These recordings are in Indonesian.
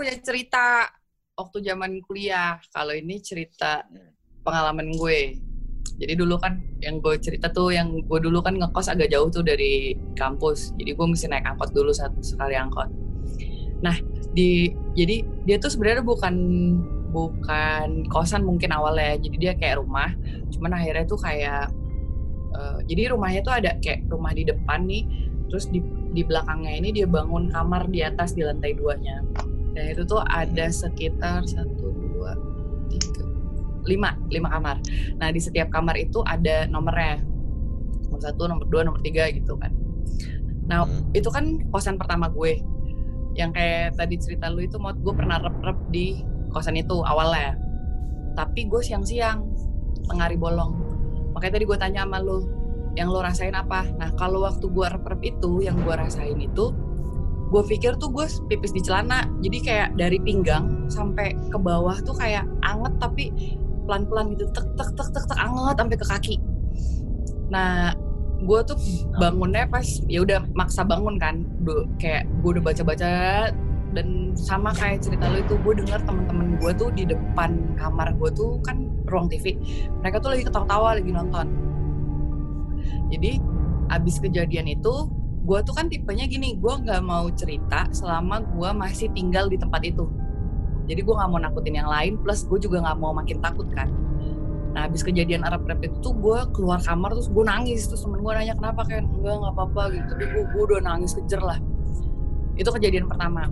punya cerita waktu zaman kuliah. Kalau ini cerita pengalaman gue. Jadi dulu kan yang gue cerita tuh yang gue dulu kan ngekos agak jauh tuh dari kampus. Jadi gue mesti naik angkot dulu satu sekali angkot. Nah, di jadi dia tuh sebenarnya bukan bukan kosan mungkin awalnya. Jadi dia kayak rumah. Cuman akhirnya tuh kayak uh, jadi rumahnya tuh ada kayak rumah di depan nih. Terus di di belakangnya ini dia bangun kamar di atas di lantai duanya. Dan itu tuh ada sekitar satu dua tiga lima lima kamar. Nah di setiap kamar itu ada nomornya. Nomor satu, nomor dua, nomor tiga gitu kan. Nah itu kan kosan pertama gue. Yang kayak tadi cerita lu itu mau gue pernah rep-rep di kosan itu awalnya. Tapi gue siang-siang tengah hari bolong. Makanya tadi gue tanya sama lu yang lo rasain apa? Nah kalau waktu gue rep-rep itu yang gue rasain itu gue pikir tuh gue pipis di celana. Jadi kayak dari pinggang sampai ke bawah tuh kayak anget tapi pelan-pelan gitu. Tek tek tek tek tek anget sampai ke kaki. Nah gue tuh bangunnya pas ya udah maksa bangun kan. Kayak gue udah baca-baca dan sama kayak cerita lo itu gue dengar teman-teman gue tuh di depan kamar gue tuh kan ruang TV mereka tuh lagi ketawa-tawa lagi nonton. Jadi abis kejadian itu gue tuh kan tipenya gini gue nggak mau cerita selama gue masih tinggal di tempat itu. Jadi gue nggak mau nakutin yang lain plus gue juga nggak mau makin takut kan. Nah habis kejadian Arab Rap itu tuh gue keluar kamar terus gue nangis. Terus temen gue nanya kenapa kan enggak nggak apa-apa gitu. Tapi gue, gue udah nangis kejer lah. Itu kejadian pertama.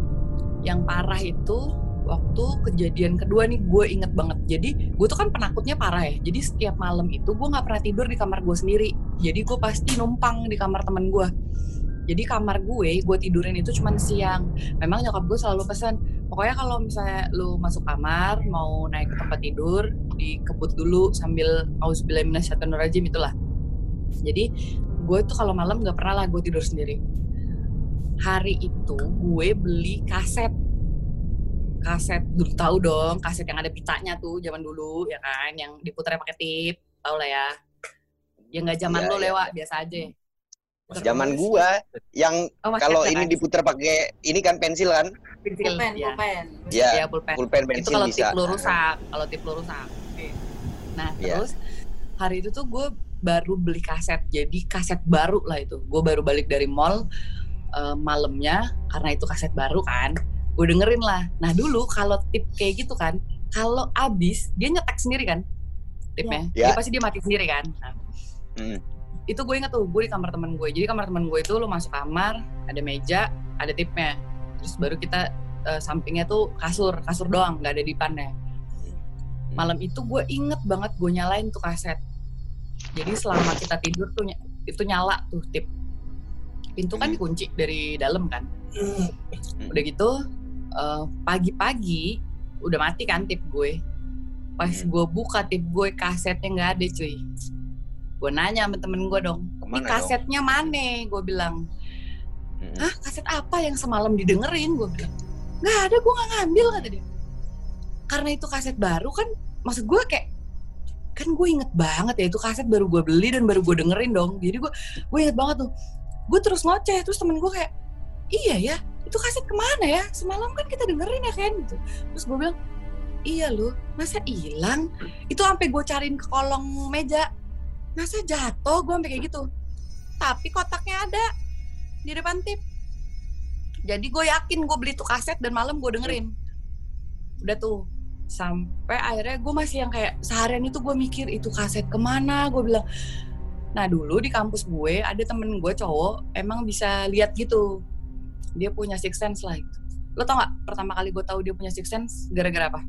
Yang parah itu waktu kejadian kedua nih gue inget banget. Jadi gue tuh kan penakutnya parah ya. Jadi setiap malam itu gue nggak pernah tidur di kamar gue sendiri. Jadi gue pasti numpang di kamar temen gue jadi kamar gue gue tidurin itu cuma siang. Memang nyokap gue selalu pesan pokoknya kalau misalnya lu masuk kamar mau naik ke tempat tidur dikebut dulu sambil auzubillah minasyaitonirrajim itulah. Jadi gue tuh kalau malam nggak pernah lah gue tidur sendiri. Hari itu gue beli kaset. Kaset dulu tahu dong kaset yang ada pitanya tuh zaman dulu ya kan? Yang diputar pakai tip tau lah ya. Yang nggak zaman ya, lo ya. lewat biasa aja Zaman gua yang oh, kalau ini diputar pakai ini kan pensil kan? Pensil, pulpen, ya. pulpen. Ya, ya pulpen. pulpen pensil itu kalau bisa. tip lu rusak, kalau tip lu rusak. Okay. Nah, ya. terus hari itu tuh gue baru beli kaset. Jadi kaset baru lah itu. Gue baru balik dari mall uh, malamnya karena itu kaset baru kan. Gue dengerin lah. Nah, dulu kalau tip kayak gitu kan, kalau abis dia nyetek sendiri kan tipnya. Ya. Jadi pasti dia mati sendiri kan. Nah, hmm itu gue inget tuh gue di kamar temen gue. Jadi kamar temen gue itu lo masuk kamar ada meja ada tipnya. Terus baru kita uh, sampingnya tuh kasur kasur doang nggak ada dipannya malam itu gue inget banget gue nyalain tuh kaset. Jadi selama kita tidur tuh itu nyala tuh tip. Pintu kan dikunci dari dalam kan. Udah gitu uh, pagi-pagi udah mati kan tip gue. Pas gue buka tip gue kasetnya nggak ada cuy gue nanya sama temen gue dong ini kasetnya mana? Gue bilang Hah kaset apa yang semalam didengerin? Gue bilang nggak ada gue nggak ngambil kata dia. Karena itu kaset baru kan maksud gue kayak kan gue inget banget ya itu kaset baru gue beli dan baru gue dengerin dong. Jadi gue gue inget banget tuh. Gue terus ngoceh terus temen gue kayak iya ya itu kaset ke mana ya? Semalam kan kita dengerin ya kan gitu. Terus gue bilang iya loh masa hilang? Itu sampai gue cariin ke kolong meja masa jatuh? Gue sampai kayak gitu. Tapi kotaknya ada di depan tip. Jadi gue yakin gue beli tuh kaset dan malam gue dengerin. Udah tuh. Sampai akhirnya gue masih yang kayak seharian itu gue mikir itu kaset ke mana? Gue bilang nah dulu di kampus gue ada temen gue cowok emang bisa lihat gitu. Dia punya six sense lah itu. Lo tau gak pertama kali gue tahu dia punya six sense gara-gara apa?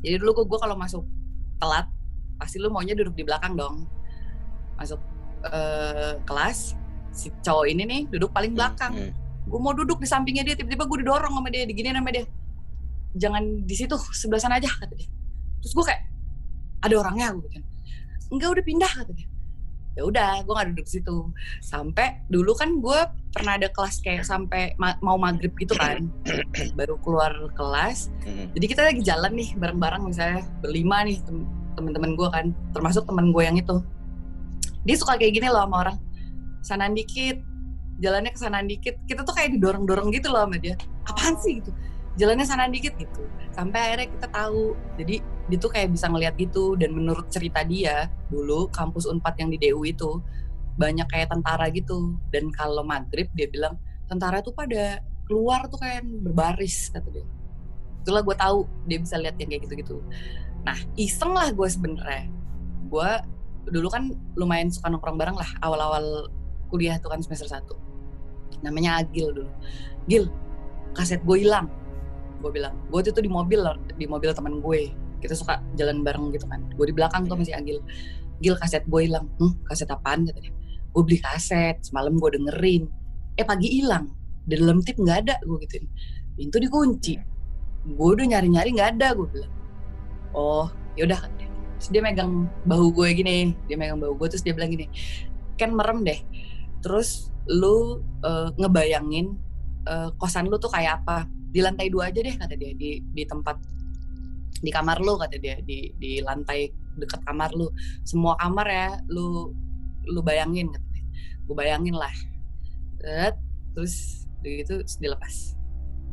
Jadi dulu gue kalau masuk telat pasti lu maunya duduk di belakang dong masuk uh, kelas si cowok ini nih duduk paling hmm, belakang. hmm. gue mau duduk di sampingnya dia tiba-tiba gue didorong sama dia digini sama dia. Jangan di situ sebelah sana aja kata dia. Terus gue kayak ada orangnya? gue kan enggak udah pindah kata dia. Ya udah gue gak duduk situ. Sampai dulu kan gue pernah ada kelas kayak sampai ma mau maghrib gitu kan. Baru keluar kelas. Hmm. jadi kita lagi jalan nih bareng-bareng misalnya berlima nih temen-temen gue kan. Termasuk temen gue yang itu dia suka kayak gini loh sama orang. Sanaan dikit. Jalannya ke dikit. Kita tuh kayak didorong-dorong gitu loh sama dia. Apaan sih gitu? Jalannya sana dikit gitu. Sampai akhirnya kita tahu. Jadi dia tuh kayak bisa ngeliat gitu. Dan menurut cerita dia dulu kampus Unpad yang di DU itu banyak kayak tentara gitu. Dan kalau maghrib dia bilang tentara tuh pada keluar tuh kayak berbaris kata dia. Itulah gue tahu dia bisa lihat yang kayak gitu-gitu. Nah iseng lah gue sebenernya. Gue dulu kan lumayan suka nongkrong bareng lah awal-awal kuliah tuh kan semester 1 namanya Agil dulu. Gil kaset gue hilang. Gue bilang gue tuh di mobil di mobil teman gue. Kita suka jalan bareng gitu kan. Gue di belakang tuh masih Agil. Gil kaset gue hilang. Hmm kaset apaan? katanya gue beli kaset semalam gue dengerin. Eh pagi hilang. Di dalam tip nggak ada gue gituin. Pintu dikunci. Gue udah nyari nyari nggak ada gue bilang. Oh yaudah terus dia megang bahu gue gini dia megang bahu gue terus dia bilang gini kan merem deh. Terus lu uh, ngebayangin uh, kosan lu tuh kayak apa? Di lantai dua aja deh kata dia di di tempat di kamar lu kata dia di di lantai dekat kamar lu. Semua kamar ya lu lu bayangin kata gue bayangin lah. Terus begitu dilepas.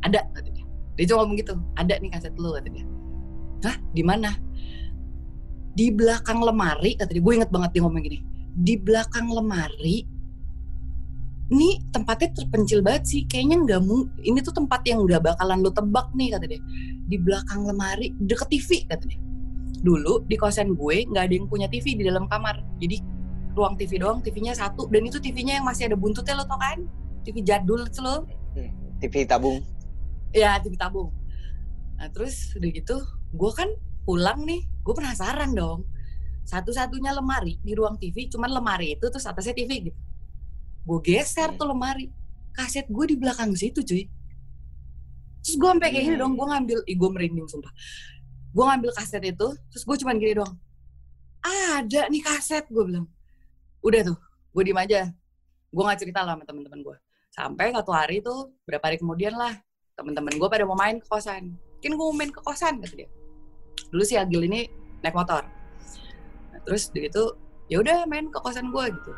Ada kata dia. Dia cuma ngomong gitu ada nih kaset lu kata dia. Hah? Di mana di belakang lemari kata dia gue inget banget dia ngomong gini di belakang lemari ini tempatnya terpencil banget sih kayaknya nggak mau ini tuh tempat yang nggak bakalan lo tebak nih kata dia. Di belakang lemari deket TV kata dia. Dulu di kosan gue nggak ada yang punya TV di dalam kamar jadi ruang TV doang TV-nya satu dan itu TV-nya yang masih ada buntutnya lo tau kan? TV jadul itu lo. TV tabung. Ya TV tabung. Nah terus udah gitu gue kan pulang nih gue penasaran dong. Satu-satunya lemari di ruang TV cuman lemari itu terus atasnya TV gitu. Gue geser hmm. tuh lemari. Kaset gue di belakang situ cuy. Terus gue sampai kayak gini dong gue ngambil ih gue merinding sumpah. Gue ngambil kaset itu terus gue cuma gini dong ada nih kaset gue bilang. Udah tuh gue diem aja. Gue nggak cerita lah sama temen-temen gue sampai satu hari tuh berapa hari kemudian lah temen-temen gue pada mau main ke kosan. Mungkin gue mau main ke kosan kata dia dulu si Agil ini naik motor. Nah, terus begitu ya udah main ke kosan gue gitu.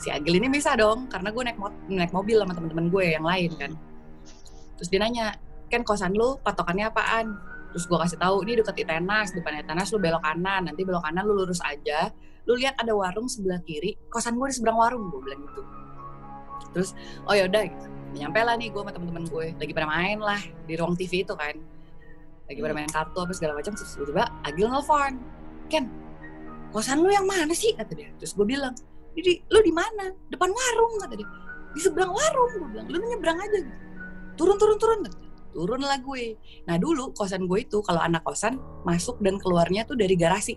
Si Agil ini bisa dong karena gue naik mo naik mobil sama teman-teman gue yang lain kan. Terus dia nanya kan kosan lu patokannya apaan? Terus gue kasih tahu ini deket Itenas depan Itenas lu belok kanan. Nanti belok kanan lu lurus aja. Lu lihat ada warung sebelah kiri kosan gue di seberang warung gue bilang gitu. Terus oh ya udah gitu. nyampe lah nih gue sama temen-temen gue lagi pada main lah di ruang TV itu kan lagi pada main kartu apa segala macam terus tiba-tiba Agil nelfon Ken kosan lu yang mana sih? kata dia. Terus gue bilang jadi lu di mana? Depan warung kata dia. Di seberang warung gue bilang. Lu nyebrang aja gitu. Turun turun turun turun lah gue. Nah dulu kosan gue itu kalau anak kosan masuk dan keluarnya tuh dari garasi.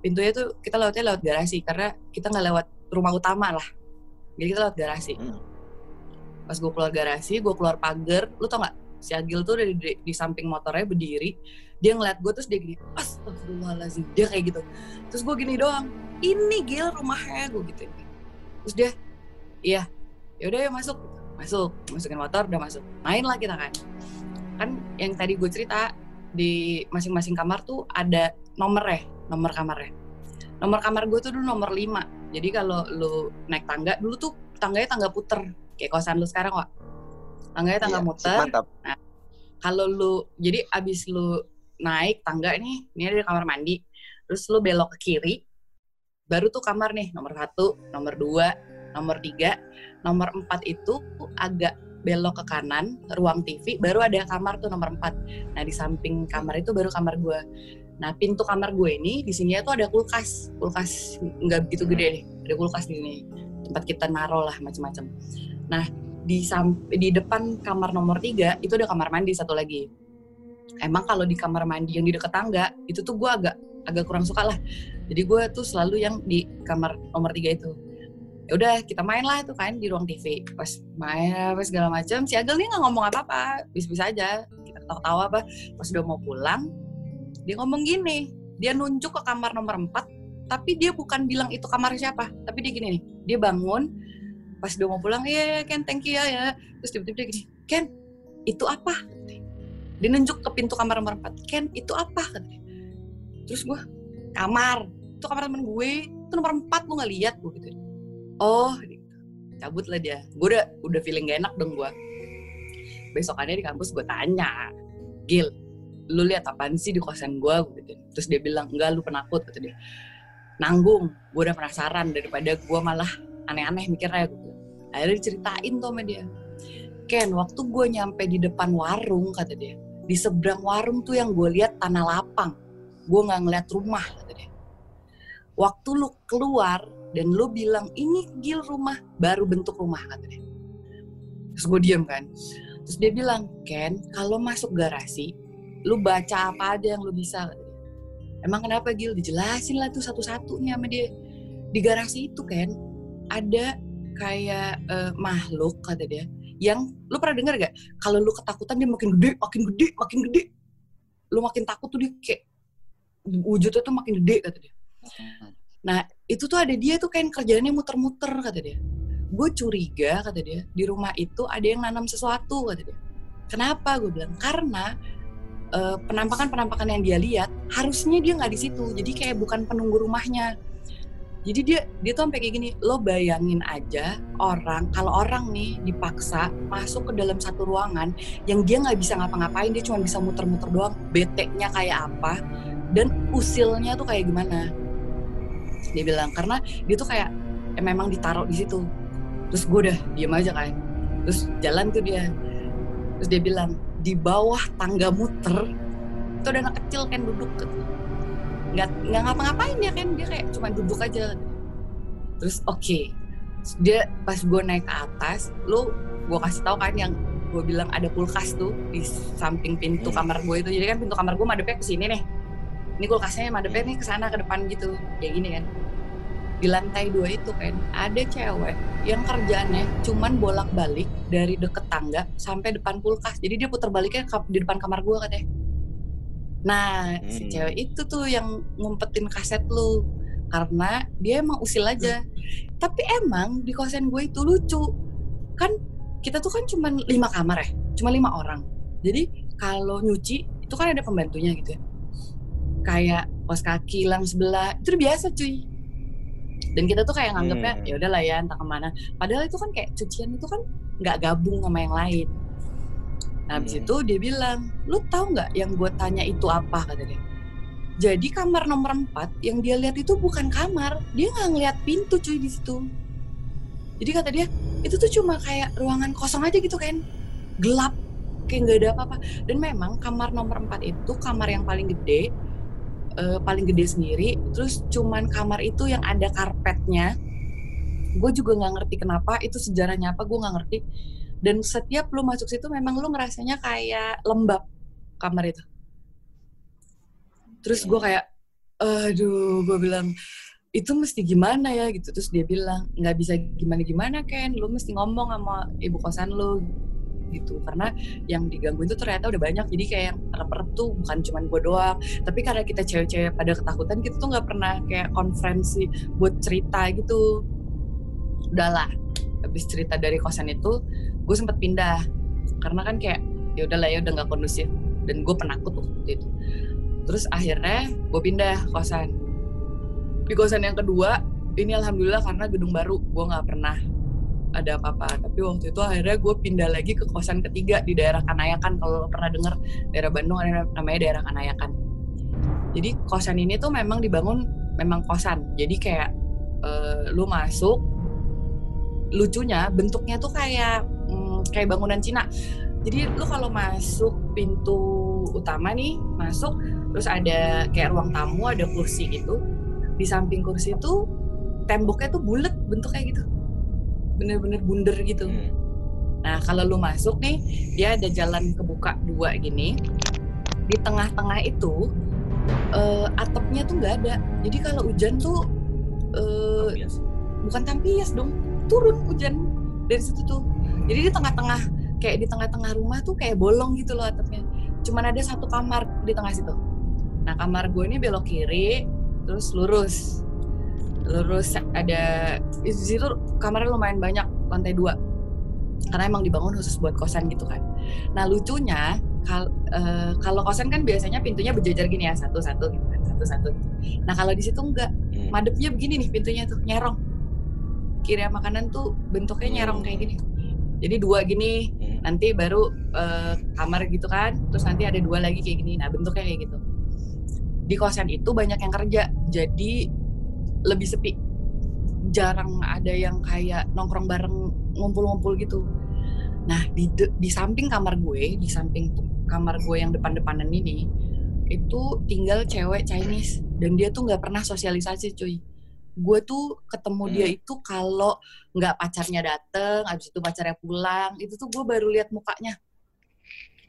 Pintunya tuh kita lewatnya lewat garasi karena kita nggak lewat rumah utama lah. Jadi kita lewat garasi. Hmm. pas gue keluar garasi gue keluar pagar lu tau nggak si Agil tuh dari di, di samping motornya berdiri dia ngeliat gue terus dia gini astagfirullahaladzim dia kayak gitu. Terus gue gini doang ini Gil rumahnya gue gitu terus dia iya yaudah ya masuk. Masuk masukin motor udah masuk. Main lah kita kan. Kan yang tadi gue cerita di masing-masing kamar tuh ada nomor ya nomor kamarnya. Nomor kamar gue tuh dulu nomor 5 jadi kalau lu naik tangga dulu tuh tangganya tangga puter kayak kosan lu sekarang wak tangganya tangga iya, muter. mantap. nah kalau lu jadi abis lu naik tangga nih ini ada kamar mandi terus lu belok ke kiri baru tuh kamar nih nomor satu nomor dua nomor tiga nomor empat itu agak belok ke kanan ruang TV baru ada kamar tuh nomor empat. Nah di samping kamar itu baru kamar gue nah pintu kamar gue ini di sini tuh ada kulkas. Kulkas nggak begitu gede nih ada kulkas di sini. Tempat kita naruh lah macam-macam nah di di depan kamar nomor tiga itu ada kamar mandi satu lagi. Emang kalau di kamar mandi yang di dekat tangga itu tuh gue agak agak kurang suka lah. Jadi gue tuh selalu yang di kamar nomor tiga itu. Ya udah kita main lah itu kan di ruang TV pas main apa segala macam si Agel nih nggak ngomong apa apa bis-bis aja kita tawa-tawa apa. Pas udah mau pulang dia ngomong gini. Dia nunjuk ke kamar nomor empat tapi dia bukan bilang itu kamar siapa. Tapi dia gini nih dia bangun pas udah mau pulang iya ya, Ken thank you ya ya. Terus tiba-tiba dia gini Ken itu apa? Dia nunjuk ke pintu kamar nomor empat Ken itu apa? Terus gue kamar itu kamar temen gue itu nomor empat lu nggak lihat? Gue gitu. Oh gitu. cabut lah dia. Gue udah udah feeling gak enak dong gue besokannya di kampus gue tanya Gil lu lihat apaan sih di kosan gue gitu. Terus dia bilang enggak lu penakut kata dia. Nanggung. Gue udah penasaran daripada gue malah aneh-aneh mikirnya gitu akhirnya diceritain tuh sama dia. Ken waktu gue nyampe di depan warung kata dia di seberang warung tuh yang gue lihat tanah lapang. Gue nggak ngeliat rumah kata dia. Waktu lu keluar dan lu bilang ini gil rumah baru bentuk rumah kata dia. Terus gue diem kan. Terus dia bilang Ken kalau masuk garasi lu baca apa aja yang lu bisa emang kenapa Gil? Dijelasin lah tuh satu-satunya sama dia. Di garasi itu kan ada kayak uh, makhluk kata dia yang lu pernah dengar gak kalau lu ketakutan dia makin gede makin gede makin gede. Lu makin takut tuh dia kayak wujudnya tuh makin gede kata dia. Nah itu tuh ada dia tuh kayak kerjaannya muter-muter kata dia. Gue curiga kata dia di rumah itu ada yang nanam sesuatu kata dia. Kenapa? Gue bilang karena uh, penampakan-penampakan yang dia lihat harusnya dia nggak di situ. Jadi kayak bukan penunggu rumahnya jadi dia dia tuh sampai kayak gini lo bayangin aja orang kalau orang nih dipaksa masuk ke dalam satu ruangan yang dia nggak bisa ngapa-ngapain dia cuma bisa muter-muter doang beteknya kayak apa dan usilnya tuh kayak gimana? Dia bilang karena dia tuh kayak eh, memang ditaruh di situ. Terus gue udah diem aja kan terus jalan tuh dia. Terus dia bilang di bawah tangga muter itu ada anak kecil kan duduk nggak nggak ngapa-ngapain dia kan dia kayak cuma duduk aja. Terus oke. Okay. dia pas gue naik ke atas lu gue kasih tau kan yang gue bilang ada kulkas tuh di samping pintu hmm. kamar gue itu. Jadi kan pintu kamar gue madepnya ke sini nih. Ini kulkasnya madepnya nih ke sana ke depan gitu. Kayak gini kan. Di lantai dua itu kan ada cewek yang kerjaannya cuman bolak-balik dari deket tangga sampai depan kulkas. Jadi dia putar baliknya di depan kamar gue katanya Nah, hmm. si cewek itu tuh yang ngumpetin kaset lu karena dia emang usil aja. Hmm. Tapi emang di kosan gue itu lucu. Kan kita tuh kan cuma lima kamar ya, cuma lima orang. Jadi kalau nyuci itu kan ada pembantunya gitu ya. Kayak kos kaki lang sebelah itu udah biasa cuy. Dan kita tuh kayak nganggapnya hmm. ya udahlah ya entah ke mana. Padahal itu kan kayak cucian itu kan nggak gabung sama yang lain Nah, habis hmm. itu dia bilang, lu tahu nggak yang gue tanya itu apa kata dia. Jadi kamar nomor 4 yang dia lihat itu bukan kamar, dia nggak ngeliat pintu cuy di situ. Jadi kata dia, itu tuh cuma kayak ruangan kosong aja gitu kan, gelap, kayak nggak ada apa-apa. Dan memang kamar nomor 4 itu kamar yang paling gede, uh, paling gede sendiri. Terus cuman kamar itu yang ada karpetnya. Gue juga nggak ngerti kenapa, itu sejarahnya apa, gue nggak ngerti dan setiap lu masuk situ memang lu ngerasanya kayak lembab kamar itu. Terus gue kayak aduh gue bilang itu mesti gimana ya? Gitu. Terus dia bilang nggak bisa gimana gimana Ken. Lu mesti ngomong sama ibu kosan lu. Gitu. Karena yang diganggu itu ternyata udah banyak. Jadi kayak yang rep tuh bukan cuma gue doang. Tapi karena kita cewek-cewek pada ketakutan kita tuh nggak pernah kayak konferensi buat cerita gitu. Udahlah habis cerita dari kosan itu gue sempat pindah. Karena kan kayak ya udah lah ya udah nggak kondusif. Dan gue penakut waktu itu. Terus akhirnya gue pindah kosan. Di kosan yang kedua ini alhamdulillah karena gedung baru gue nggak pernah ada apa-apa. Tapi waktu itu akhirnya gue pindah lagi ke kosan ketiga di daerah Kanayakan. Kalau pernah dengar daerah Bandung ada namanya daerah Kanayakan. Jadi kosan ini tuh memang dibangun memang kosan. Jadi kayak uh, lu masuk lucunya bentuknya tuh kayak hmm, kayak bangunan Cina. Jadi lu kalau masuk pintu utama nih, masuk terus ada kayak ruang tamu, ada kursi gitu. Di samping kursi itu temboknya tuh bulat bentuknya gitu. Bener-bener bunder gitu. Hmm. Nah, kalau lu masuk nih, dia ada jalan kebuka dua gini. Di tengah-tengah itu uh, atapnya tuh nggak ada. Jadi kalau hujan tuh uh, bukan tampias dong turun hujan dari situ tuh. Jadi di tengah-tengah kayak di tengah-tengah rumah tuh kayak bolong gitu loh atapnya. Cuman ada satu kamar di tengah situ. Nah kamar gue ini belok kiri terus lurus. Lurus ada di situ kamarnya lumayan banyak lantai dua. Karena emang dibangun khusus buat kosan gitu kan. Nah lucunya kal uh, kalau kosan kan biasanya pintunya berjajar gini ya satu satu gitu kan satu satu nah kalau di situ enggak. Hmm. madepnya begini nih pintunya tuh nyerong kirim makanan tuh bentuknya nyerong kayak gini. Jadi dua gini hmm. nanti baru uh, kamar gitu kan terus nanti ada dua lagi kayak gini. Nah bentuknya kayak gitu. Di kosan itu banyak yang kerja jadi lebih sepi. Jarang ada yang kayak nongkrong bareng ngumpul-ngumpul gitu. Nah di di samping kamar gue di samping kamar gue yang depan-depanan ini itu tinggal cewek Chinese. Dan dia tuh nggak pernah sosialisasi cuy gue tuh ketemu hmm. dia itu kalau nggak pacarnya dateng abis itu pacarnya pulang itu tuh gue baru lihat mukanya.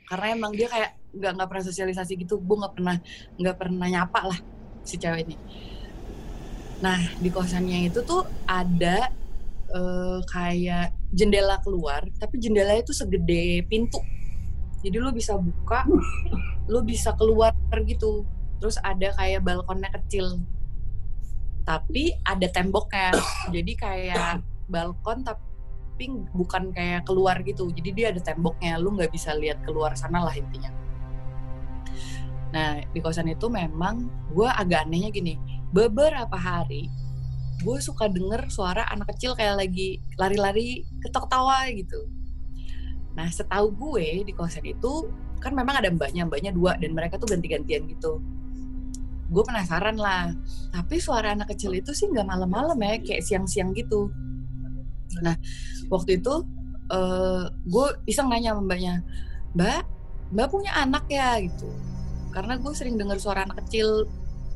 Karena emang dia kayak nggak nggak pernah sosialisasi gitu gue nggak pernah nggak pernah nyapa lah si cewek ini nah di kosannya itu tuh ada uh, kayak jendela keluar tapi jendelanya itu segede pintu. Jadi lu bisa buka lu bisa keluar gitu. Terus ada kayak balkonnya kecil tapi ada temboknya. Jadi kayak balkon tapi bukan kayak keluar gitu. Jadi dia ada temboknya lu nggak bisa lihat keluar sana lah intinya. Nah di kosan itu memang gue agak anehnya gini beberapa hari gue suka denger suara anak kecil kayak lagi lari-lari ketok-tawa gitu. Nah setahu gue di kosan itu kan memang ada mbaknya mbaknya dua dan mereka tuh ganti-gantian gitu gue penasaran lah. Tapi suara anak kecil itu sih nggak malam-malam ya kayak siang-siang gitu. Nah waktu itu uh, eh, gue iseng nanya sama mbaknya mbak mbak punya anak ya? Gitu. Karena gue sering dengar suara anak kecil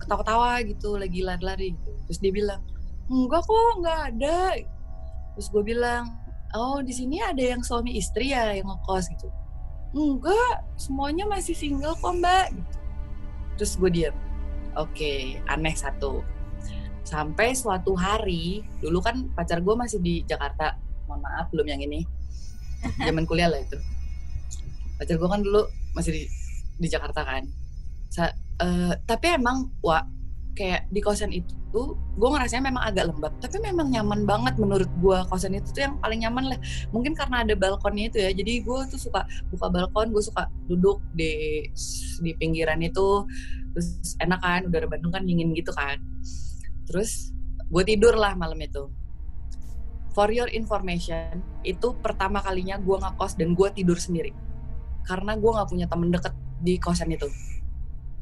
ketawa-ketawa gitu lagi lari-lari. Terus dia bilang enggak kok nggak ada. Terus gue bilang oh di sini ada yang suami istri ya yang ngekos gitu. Enggak semuanya masih single kok mbak. Gitu. terus gue diam Oke, aneh satu. Sampai suatu hari, dulu kan pacar gue masih di Jakarta. Mohon maaf, belum yang ini. Zaman kuliah lah itu. Pacar gue kan dulu masih di, di Jakarta kan. Sa, uh, tapi emang, wah, kayak di kosan itu gue ngerasanya memang agak lembab tapi memang nyaman banget menurut gue kosan itu tuh yang paling nyaman lah. Mungkin karena ada balkonnya itu ya. Jadi gue tuh suka buka balkon gue suka duduk di di pinggiran itu. Terus enak kan udara Bandung kan dingin gitu kan. Terus gue tidur lah malam itu. For your information itu pertama kalinya gue ngekos dan gue tidur sendiri. Karena gue nggak punya temen deket di kosan itu.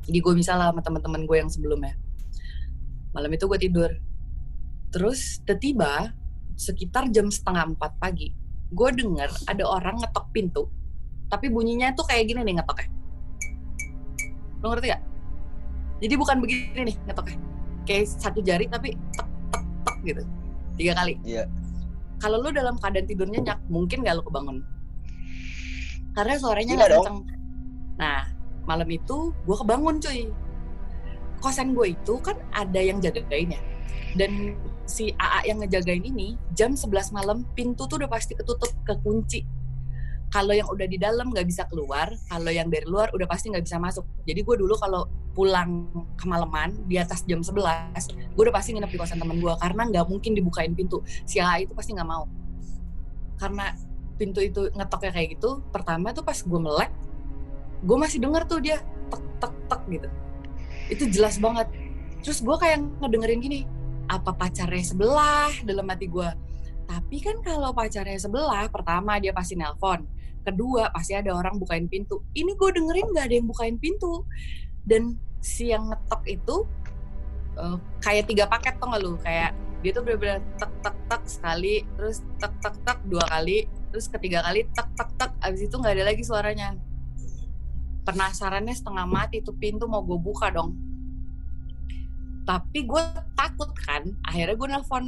Jadi gue misalnya sama teman-teman gue yang sebelumnya malam itu gue tidur terus tiba-tiba sekitar jam setengah empat pagi gue denger ada orang ngetok pintu tapi bunyinya tuh kayak gini nih ngetoknya lo ngerti gak? Jadi bukan begini nih ngetoknya. Kayak satu jari tapi tek tek tek gitu. Tiga kali. Iya. Kalau lu dalam keadaan tidur nyenyak, mungkin gak lu kebangun. Karena suaranya nggak kenceng. Nah, malam itu gue kebangun cuy. Kosan gue itu kan ada yang jagain ya. Dan si AA yang ngejagain ini jam 11 malam pintu tuh udah pasti ketutup kekunci kalau yang udah di dalam nggak bisa keluar kalau yang dari luar udah pasti nggak bisa masuk. Jadi gue dulu kalau pulang kemalaman di atas jam 11 gue udah pasti nginep di kosan temen gue karena nggak mungkin dibukain pintu. Si A itu pasti nggak mau. Karena pintu itu ngetoknya kayak gitu pertama tuh pas gue melek gue masih denger tuh dia tek tek tek gitu itu jelas banget. Terus gue kayak ngedengerin gini apa pacarnya sebelah? Dalam hati gue tapi kan kalau pacarnya sebelah pertama dia pasti nelpon kedua pasti ada orang bukain pintu. Ini gue dengerin gak ada yang bukain pintu. Dan si yang ngetok itu uh, kayak tiga paket tuh gak lu? Kayak dia tuh bener-bener tek tek tek sekali terus tek tek tek dua kali terus ketiga kali tek tek tek. Abis itu nggak ada lagi suaranya penasarannya setengah mati tuh pintu mau gue buka dong. Tapi gue takut kan akhirnya gue nelfon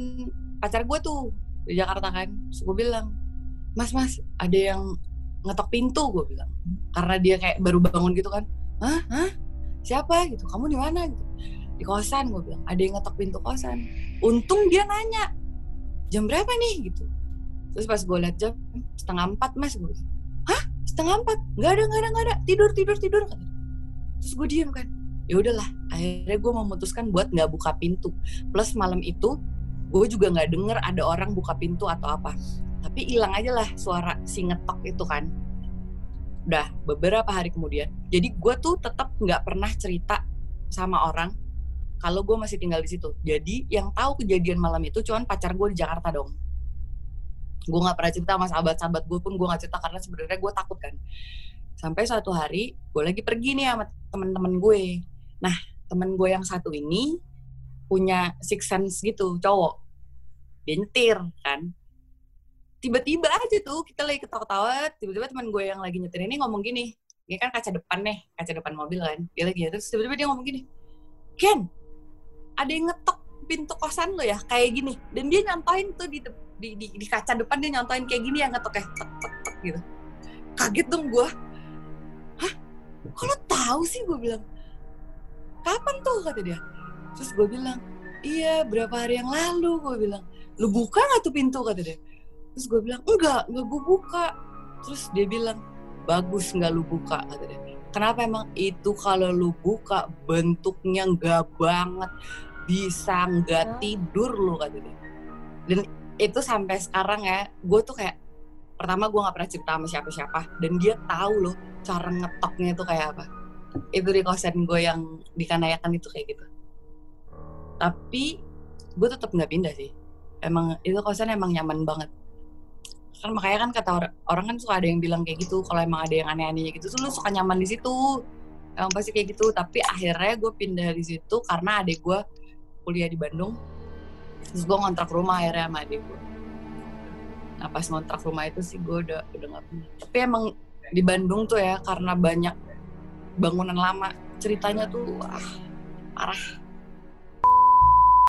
pacar gue tuh di Jakarta kan. Terus gue bilang mas mas ada yang ngetok pintu gue bilang. Karena dia kayak baru bangun gitu kan. Hah? Hah? Siapa? Gitu. Kamu di mana? Gitu. Di kosan gue bilang. Ada yang ngetok pintu kosan. Untung dia nanya jam berapa nih? Gitu. Terus pas gue liat jam setengah empat mas gue setengah empat. Nggak ada nggak ada nggak ada. Tidur tidur tidur. Terus gue diem kan. Ya udahlah akhirnya gue memutuskan buat nggak buka pintu. Plus malam itu gue juga nggak denger ada orang buka pintu atau apa. Tapi hilang aja lah suara si ngetok itu kan. Udah beberapa hari kemudian. Jadi gue tuh tetap nggak pernah cerita sama orang kalau gue masih tinggal di situ. Jadi yang tahu kejadian malam itu cuman pacar gue di Jakarta dong gue nggak pernah cerita sama sahabat-sahabat gue pun gue nggak cerita karena sebenarnya gue takut kan. Sampai suatu hari gue lagi pergi nih sama temen-temen gue. Nah temen gue yang satu ini punya six sense gitu cowok. Dia nyetir kan. Tiba-tiba aja tuh kita lagi ketawa-ketawa tiba-tiba teman gue yang lagi nyetir ini ngomong gini ini kan kaca depan nih kaca depan mobil kan. Dia lagi terus tiba-tiba dia ngomong gini Ken ada yang ngetok pintu kosan lo ya? Kayak gini. Dan dia nyontoin tuh di di, di, di kaca depan dia nyontoin kayak gini yang ngetok kayak tek tek tek gitu. Kaget dong gue hah? Kalau tahu sih? gue bilang. Kapan tuh? kata dia. Terus gue bilang iya berapa hari yang lalu gue bilang. Lu buka nggak tuh pintu? kata dia. Terus gue bilang enggak enggak gue buka. Terus dia bilang bagus nggak lu buka? kata dia. Kenapa emang itu kalau lu buka bentuknya nggak banget bisa nggak tidur lu? kata dia. Dan itu sampai sekarang ya gue tuh kayak pertama gue nggak pernah cerita sama siapa-siapa dan dia tahu loh cara ngetoknya itu kayak apa. Itu di kosan gue yang di Kanayakan itu kayak gitu. Tapi gue tetap nggak pindah sih. Emang itu kosan emang nyaman banget. Kan makanya kan kata orang, orang kan suka ada yang bilang kayak gitu kalau emang ada yang aneh-aneh gitu tuh lu suka nyaman di situ. Emang pasti kayak gitu tapi akhirnya gue pindah di situ karena adik gue kuliah di Bandung terus gue ngontrak rumah akhirnya sama adik gue nah pas ngontrak rumah itu sih gue udah udah gak punya. Tapi emang di Bandung tuh ya karena banyak bangunan lama ceritanya tuh ah parah